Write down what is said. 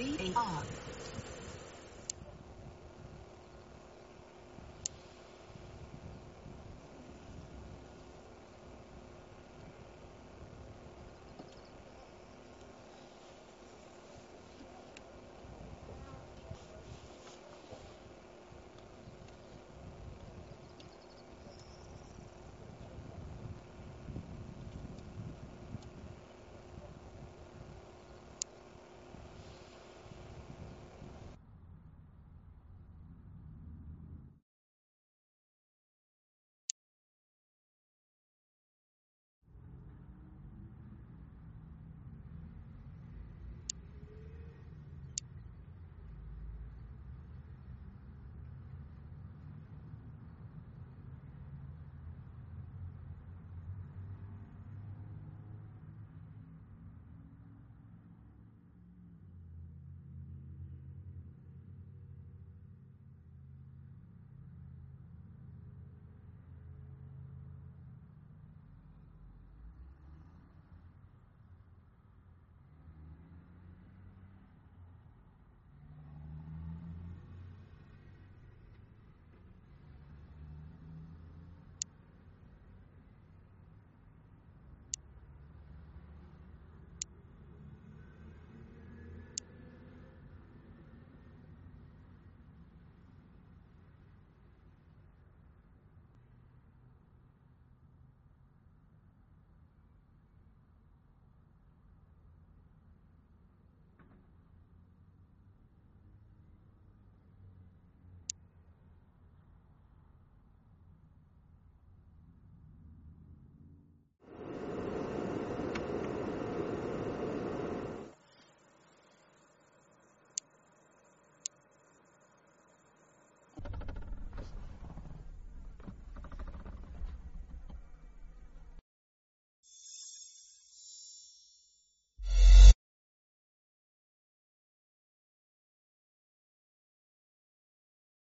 V-A-R